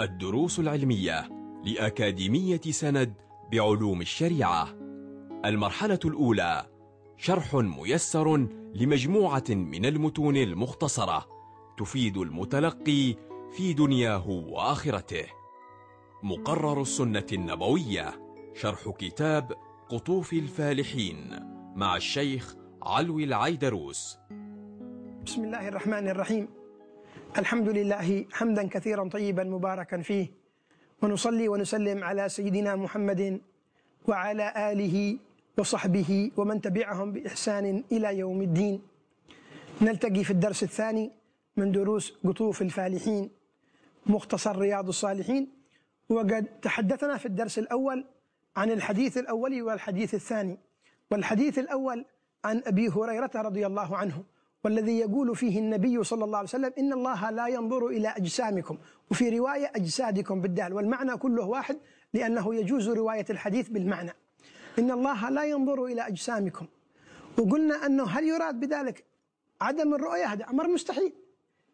الدروس العلمية لأكاديمية سند بعلوم الشريعة. المرحلة الأولى شرح ميسر لمجموعة من المتون المختصرة تفيد المتلقي في دنياه وآخرته. مقرر السنة النبوية شرح كتاب قطوف الفالحين مع الشيخ علوي العيدروس. بسم الله الرحمن الرحيم. الحمد لله حمدا كثيرا طيبا مباركا فيه. ونصلي ونسلم على سيدنا محمد وعلى آله وصحبه ومن تبعهم بإحسان إلى يوم الدين. نلتقي في الدرس الثاني من دروس قطوف الفالحين. مختصر رياض الصالحين. وقد تحدثنا في الدرس الأول عن الحديث الأول والحديث الثاني. والحديث الأول عن أبي هريرة رضي الله عنه. والذي يقول فيه النبي صلى الله عليه وسلم إن الله لا ينظر إلى أجسامكم. وفي رواية أجسادكم بالدال والمعنى كله واحد لأنه يجوز رواية الحديث بالمعنى. إن الله لا ينظر إلى أجسامكم. وقلنا أنه هل يراد بذلك عدم الرؤية؟ هذا أمر مستحيل.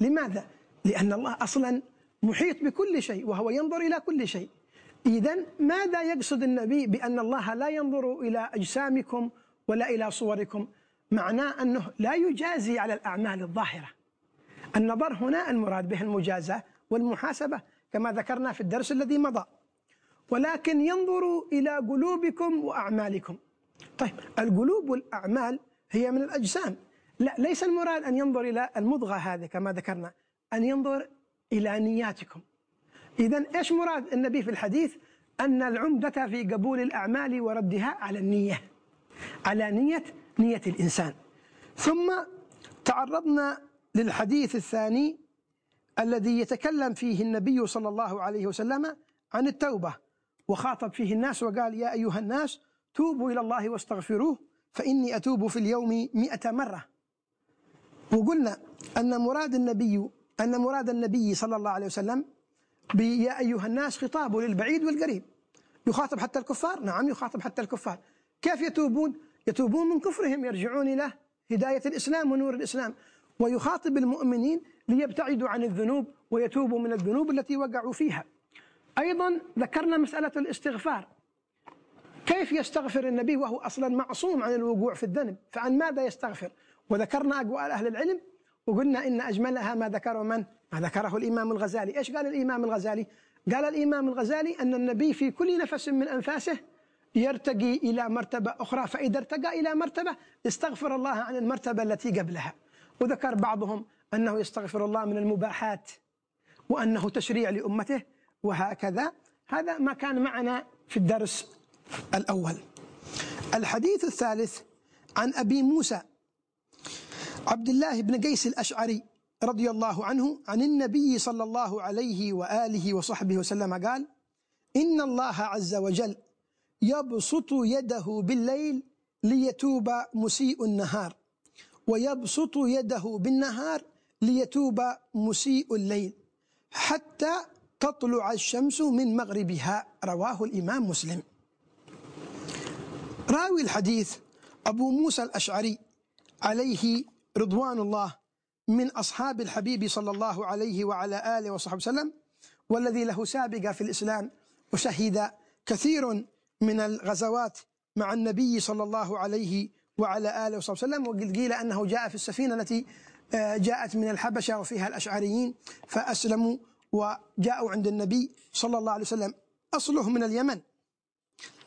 لماذا؟ لأن الله أصلا محيط بكل شيء وهو ينظر إلى كل شيء. إذا ماذا يقصد النبي بأن الله لا ينظر إلى أجسامكم ولا إلى صوركم؟ معناه أنه لا يجازي على الأعمال الظاهرة. النظر هنا المراد به المجازاة والمحاسبة كما ذكرنا في الدرس الذي مضى. ولكن ينظر إلى قلوبكم وأعمالكم. طيب القلوب والأعمال هي من الأجسام. لا ليس المراد أن ينظر إلى المضغة هذه كما ذكرنا أن ينظر إلى نياتكم. إذا إيش مراد النبي في الحديث؟ أن العمدة في قبول الأعمال وردها على النية. على نية نية الإنسان. ثم تعرضنا للحديث الثاني الذي يتكلم فيه النبي صلى الله عليه وسلم عن التوبة وخاطب فيه الناس وقال يا أيها الناس توبوا إلى الله واستغفروه فإني أتوب في اليوم مئة مرة. وقلنا أن مراد النبي أن مراد النبي صلى الله عليه وسلم بيا أيها الناس خطابه للبعيد والقريب. يخاطب حتى الكفار؟ نعم يخاطب حتى الكفار. كيف يتوبون؟ يتوبون من كفرهم يرجعون إلى هداية الإسلام ونور الإسلام. ويخاطب المؤمنين ليبتعدوا عن الذنوب ويتوبوا من الذنوب التي وقعوا فيها. أيضا ذكرنا مسألة الاستغفار. كيف يستغفر النبي وهو أصلا معصوم عن الوقوع في الذنب؟ فعن ماذا يستغفر؟ وذكرنا أقوال أهل العلم وقلنا إن أجملها ما ذكره من؟ ما ذكره الإمام الغزالي. إيش قال الإمام الغزالي؟ قال الإمام الغزالي أن النبي في كل نفس من أنفاسه يرتقي إلى مرتبة أخرى فإذا ارتقى إلى مرتبة استغفر الله عن المرتبة التي قبلها. وذكر بعضهم أنه يستغفر الله من المباحات وأنه تشريع لأمته وهكذا. هذا ما كان معنا في الدرس الأول. الحديث الثالث عن أبي موسى عبد الله بن قيس الأشعري رضي الله عنه عن النبي صلى الله عليه وآله وصحبه وسلم قال إن الله عز وجل يبسط يده بالليل ليتوب مسيء النهار. ويبسط يده بالنهار ليتوب مسيء الليل. حتى تطلع الشمس من مغربها. رواه الإمام مسلم. راوي الحديث أبو موسى الأشعري عليه رضوان الله من أصحاب الحبيب صلى الله عليه وعلى آله وصحبه وسلم والذي له سابقة في الإسلام وشهد كثير من الغزوات مع النبي صلى الله عليه وعلى آله وصحبه وسلم وقد قيل أنه جاء في السفينة التي جاءت من الحبشة وفيها الأشعريين فأسلموا وجاءوا عند النبي صلى الله عليه وسلم. أصله من اليمن.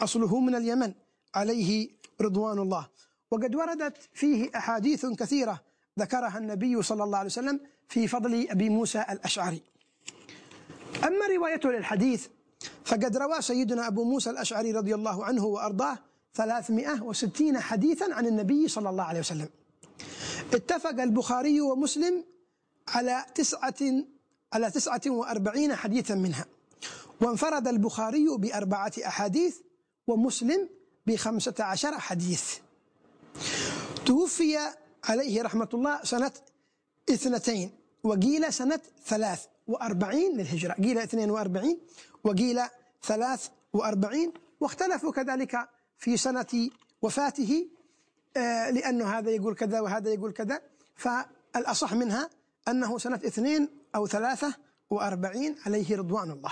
أصله من اليمن. عليه رضوان الله. وقد وردت فيه أحاديث كثيرة ذكرها النبي صلى الله عليه وسلم في فضل أبي موسى الأشعري. أما روايته للحديث فقد روى سيدنا أبو موسى الأشعري رضي الله عنه وأرضاه 360 حديثا عن النبي صلى الله عليه وسلم. اتفق البخاري ومسلم على تسعة على تسعة وأربعين حديثا منها. وانفرد البخاري بأربعة أحاديث ومسلم بخمسة عشر حديث. توفي عليه رحمة الله سنة اثنتين وقيل سنة ثلاث وأربعين للهجرة. قيل اثنين وأربعين وقيل ثلاث وأربعين واختلفوا كذلك في سنة وفاته لأنه هذا يقول كذا وهذا يقول كذا. فالأصح منها أنه سنة اثنين أو ثلاثة وأربعين عليه رضوان الله.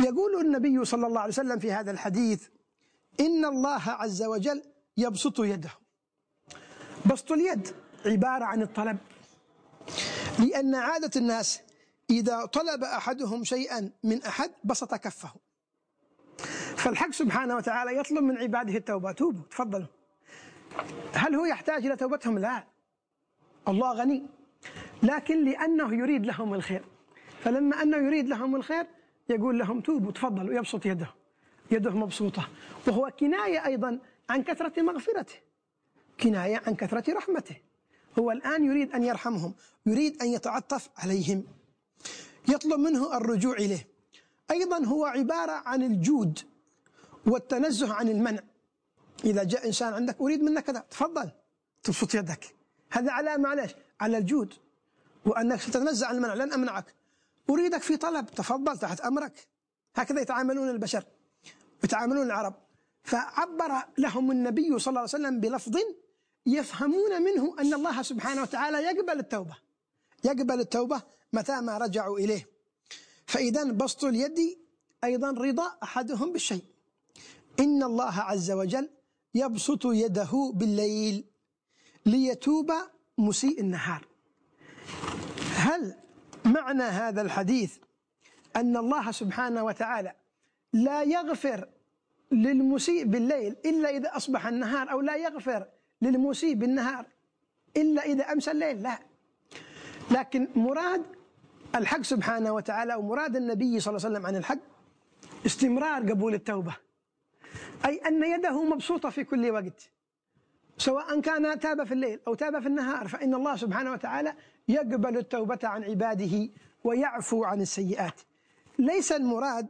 يقول النبي صلى الله عليه وسلم في هذا الحديث إن الله عز وجل يبسط يده. بسط اليد عبارة عن الطلب. لأن عادة الناس إذا طلب أحدهم شيئا من أحد بسط كفه. فالحق سبحانه وتعالى يطلب من عباده التوبة. توبوا تفضلوا. هل هو يحتاج إلى توبتهم؟ لا. الله غني. لكن لأنه يريد لهم الخير. فلما أنه يريد لهم الخير يقول لهم توبوا تفضلوا يبسط يده. يده مبسوطة. وهو كناية أيضا عن كثرة مغفرته. كناية عن كثرة رحمته. هو الآن يريد أن يرحمهم يريد أن يتعطف عليهم. يطلب منه الرجوع إليه. أيضا هو عبارة عن الجود والتنزه عن المنع. إذا جاء إنسان عندك أريد منك كذا تفضل تبسط يدك. هذا على على الجود. وأنك ستتنزه عن المنع لن أمنعك. أريدك في طلب تفضل تحت أمرك. هكذا يتعاملون البشر يتعاملون العرب. فعبر لهم النبي صلى الله عليه وسلم بلفظ يفهمون منه أن الله سبحانه وتعالى يقبل التوبة. يقبل التوبة متى ما رجعوا إليه. فإذا بسط اليد أيضا رضا أحدهم بالشيء. إن الله عز وجل يبسط يده بالليل ليتوب مسيء النهار. هل معنى هذا الحديث أن الله سبحانه وتعالى لا يغفر للمسيء بالليل إلا إذا أصبح النهار أو لا يغفر للمسيء بالنهار إلا إذا أمسى الليل؟ لا. لكن مراد الحق سبحانه وتعالى ومراد النبي صلى الله عليه وسلم عن الحق استمرار قبول التوبة. أي أن يده مبسوطة في كل وقت. سواء كان تاب في الليل أو تاب في النهار فإن الله سبحانه وتعالى يقبل التوبة عن عباده ويعفو عن السيئات. ليس المراد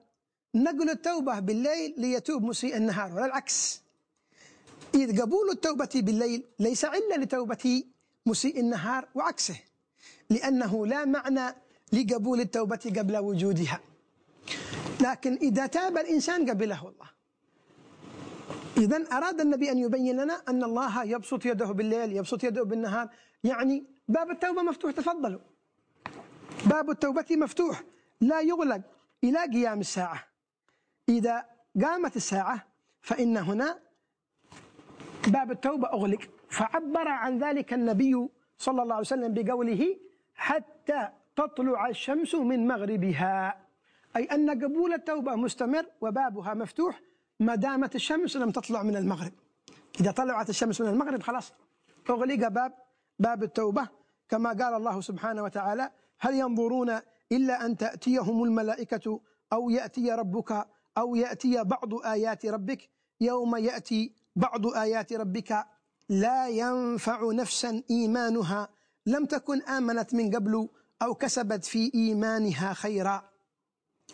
نقل التوبة بالليل ليتوب مسيء النهار ولا العكس. إذ قبول التوبة بالليل ليس علة لتوبة مسيء النهار وعكسه لأنه لا معنى لقبول التوبة قبل وجودها. لكن إذا تاب الإنسان قبله الله إذا أراد النبي أن يبين لنا أن الله يبسط يده بالليل يبسط يده بالنهار. يعني باب التوبة مفتوح تفضلوا. باب التوبة مفتوح لا يغلق إلى قيام الساعة. إذا قامت الساعة فإن هنا باب التوبة أغلق. فعبر عن ذلك النبي صلى الله عليه وسلم بقوله حتى تطلع الشمس من مغربها. أي أن قبول التوبة مستمر وبابها مفتوح ما دامت الشمس لم تطلع من المغرب. إذا طلعت الشمس من المغرب خلاص. أغلق باب باب التوبة. كما قال الله سبحانه وتعالى هل ينظرون إلا أن تأتيهم الملائكة أو يأتي ربك أو يأتي بعض آيات ربك؟ يوم يأتي بعض آيات ربك لا ينفع نفسا إيمانها. لم تكن آمنت من قبل أو كسبت في إيمانها خيرا.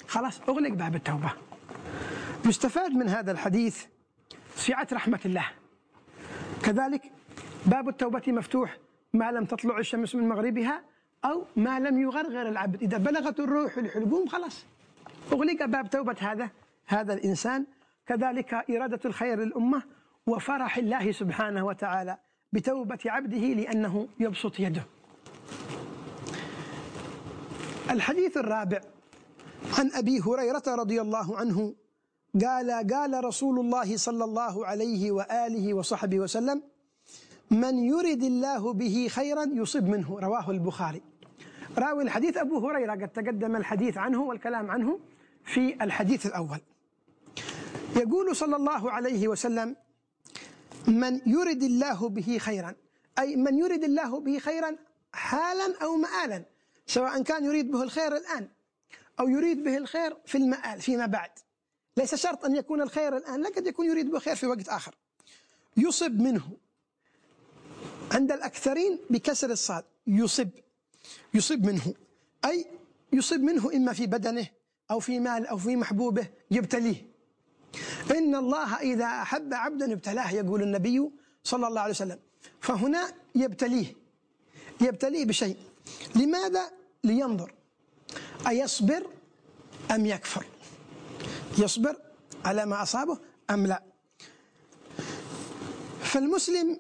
خلاص أغلق باب التوبة. يستفاد من هذا الحديث سعة رحمة الله. كذلك باب التوبة مفتوح ما لم تطلع الشمس من مغربها أو ما لم يغرغر العبد. إذا بلغت الروح الحلقوم خلاص. أغلق باب توبة هذا هذا الإنسان. كذلك إرادة الخير للأمة وفرح الله سبحانه وتعالى بتوبة عبده لأنه يبسط يده. الحديث الرابع عن أبي هريرة رضي الله عنه قال قال رسول الله صلى الله عليه وآله وصحبه وسلم من يرد الله به خيرا يصب منه. رواه البخاري. راوي الحديث أبو هريرة قد تقدم الحديث عنه والكلام عنه في الحديث الأول. يقول صلى الله عليه وسلم من يرد الله به خيرا أي من يرد الله به خيرا حالا أو مآلا سواء كان يريد به الخير الآن أو يريد به الخير في المآل فيما بعد. ليس شرط أن يكون الخير الآن لا قد يكون يريد به خير في وقت آخر. يصب منه عند الأكثرين بكسر الصاد. يصب. يصب منه. أي يصب منه إما في بدنه أو في مال أو في محبوبه يبتليه. إن الله إذا أحب عبدا ابتلاه يقول النبي صلى الله عليه وسلم. فهنا يبتليه. يبتليه بشيء. لماذا؟ لينظر؟ أيصبر أم يكفر؟ يصبر على ما أصابه أم لا؟ فالمسلم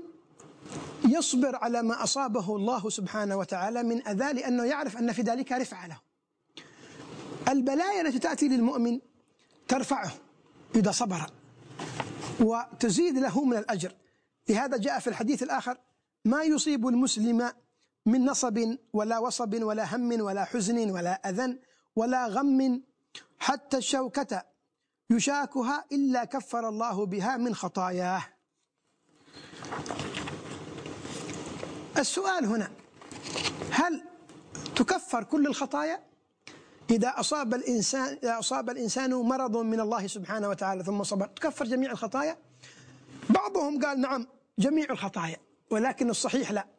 يصبر على ما أصابه الله سبحانه وتعالى من أذى لأنه يعرف أن في ذلك رفعة له. البلايا التي تأتي للمؤمن ترفعه إذا صبر وتزيد له من الأجر. لهذا جاء في الحديث الآخر ما يصيب المسلم من نصب ولا وصب ولا هم ولا حزن ولا أذى ولا غم حتى الشوكة يشاكها إلا كفر الله بها من خطاياه. السؤال هنا هل تكفر كل الخطايا؟ إذا أصاب الإنسان إذا أصاب الإنسان مرض من الله سبحانه وتعالى ثم صبر تكفر جميع الخطايا؟ بعضهم قال نعم جميع الخطايا ولكن الصحيح لا.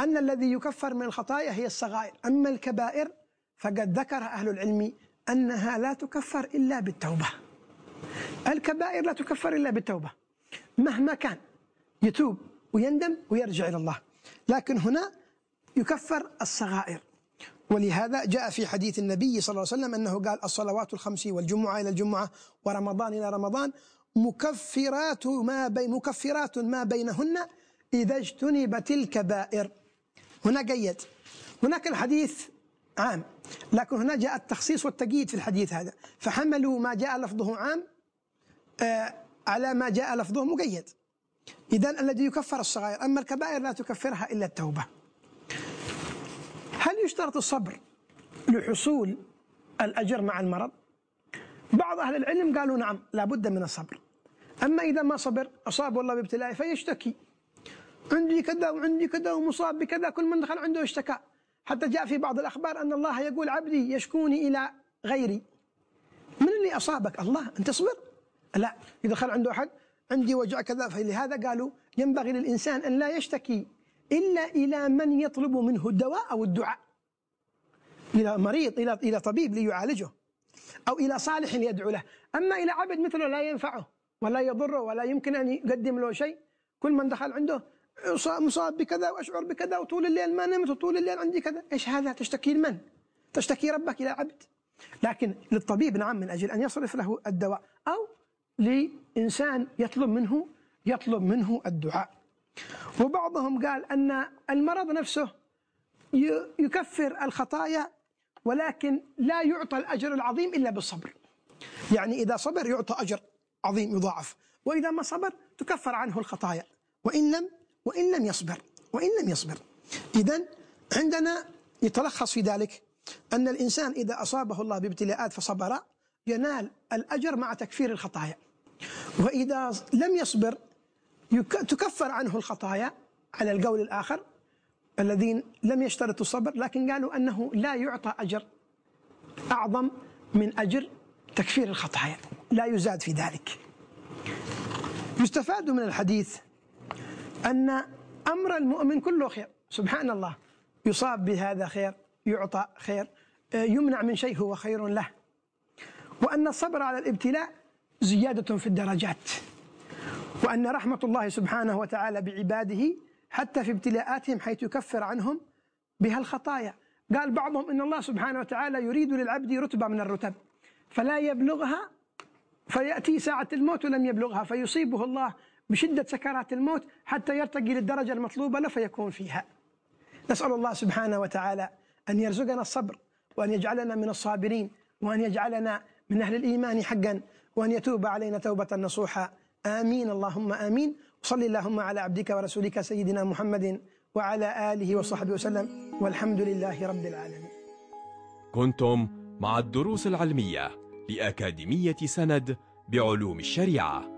أن الذي يكفر من الخطايا هي الصغائر. أما الكبائر فقد ذكر أهل العلم أنها لا تكفر إلا بالتوبة. الكبائر لا تكفر إلا بالتوبة. مهما كان يتوب ويندم ويرجع إلى الله. لكن هنا يكفر الصغائر. ولهذا جاء في حديث النبي صلى الله عليه وسلم أنه قال الصلوات الخمس والجمعة إلى الجمعة ورمضان إلى رمضان مكفرات ما بين مكفرات ما بينهن إذا اجتنبت الكبائر. هنا قيد هناك الحديث عام لكن هنا جاء التخصيص والتقييد في الحديث هذا. فحملوا ما جاء لفظه عام آه على ما جاء لفظه مقيد إذا الذي يكفر الصغائر أما الكبائر لا تكفرها إلا التوبة. هل يشترط الصبر لحصول الأجر مع المرض؟ بعض أهل العلم قالوا نعم لابد من الصبر. أما إذا ما صبر أصاب الله بابتلاء فيشتكي. عندي كذا وعندي كذا ومصاب بكذا كل من دخل عنده اشتكى. حتى جاء في بعض الأخبار أن الله يقول عبدي يشكوني إلى غيري. من اللي أصابك؟ الله أنت اصبر. لا إذا دخل عنده أحد عندي وجع كذا فلهذا قالوا ينبغي للإنسان أن لا يشتكي إلا إلى من يطلب منه الدواء أو الدعاء. إلى مريض إلى إلى طبيب ليعالجه أو إلى صالح ليدعو له. أما إلى عبد مثله لا ينفعه ولا يضره ولا يمكن أن يقدم له شيء كل من دخل عنده مصاب بكذا وأشعر بكذا وطول الليل ما نمت وطول الليل عندي كذا. إيش هذا؟ تشتكي لمن؟ تشتكي ربك إلى عبد لكن للطبيب نعم من أجل أن يصرف له الدواء. أو لإنسان يطلب منه يطلب منه الدعاء. وبعضهم قال أن المرض نفسه يكفر الخطايا ولكن لا يعطى الأجر العظيم إلا بالصبر. يعني إذا صبر يعطى أجر عظيم يضاعف. وإذا ما صبر تكفر عنه الخطايا. وإن لم وإن لم يصبر وإن لم يصبر. إذا عندنا يتلخص في ذلك أن الإنسان إذا أصابه الله بابتلاءات فصبر ينال الأجر مع تكفير الخطايا. وإذا لم يصبر تكفر عنه الخطايا على القول الآخر الذين لم يشترطوا الصبر لكن قالوا أنه لا يعطى أجر أعظم من أجر تكفير الخطايا. لا يزاد في ذلك. يستفاد من الحديث أن أمر المؤمن كله خير. سبحان الله. يصاب بهذا خير يعطى خير يمنع من شيء هو خير له. وأن الصبر على الابتلاء زيادة في الدرجات. وأن رحمة الله سبحانه وتعالى بعباده حتى في ابتلاءاتهم حيث يكفر عنهم بها الخطايا قال بعضهم إن الله سبحانه وتعالى يريد للعبد رتبة من الرتب فلا يبلغها فيأتي ساعة الموت ولم يبلغها فيصيبه الله بشدة سكرات الموت حتى يرتقي للدرجة المطلوبة له فيكون فيها. نسأل الله سبحانه وتعالى أن يرزقنا الصبر وأن يجعلنا من الصابرين وأن يجعلنا من أهل الإيمان حقا وأن يتوب علينا توبة نصوحا آمين اللهم آمين. وصل اللهم على عبدك ورسولك سيدنا محمد وعلى آله وصحبه وسلم. والحمد لله رب العالمين. كنتم مع الدروس العلمية لأكاديمية سند بعلوم الشريعة.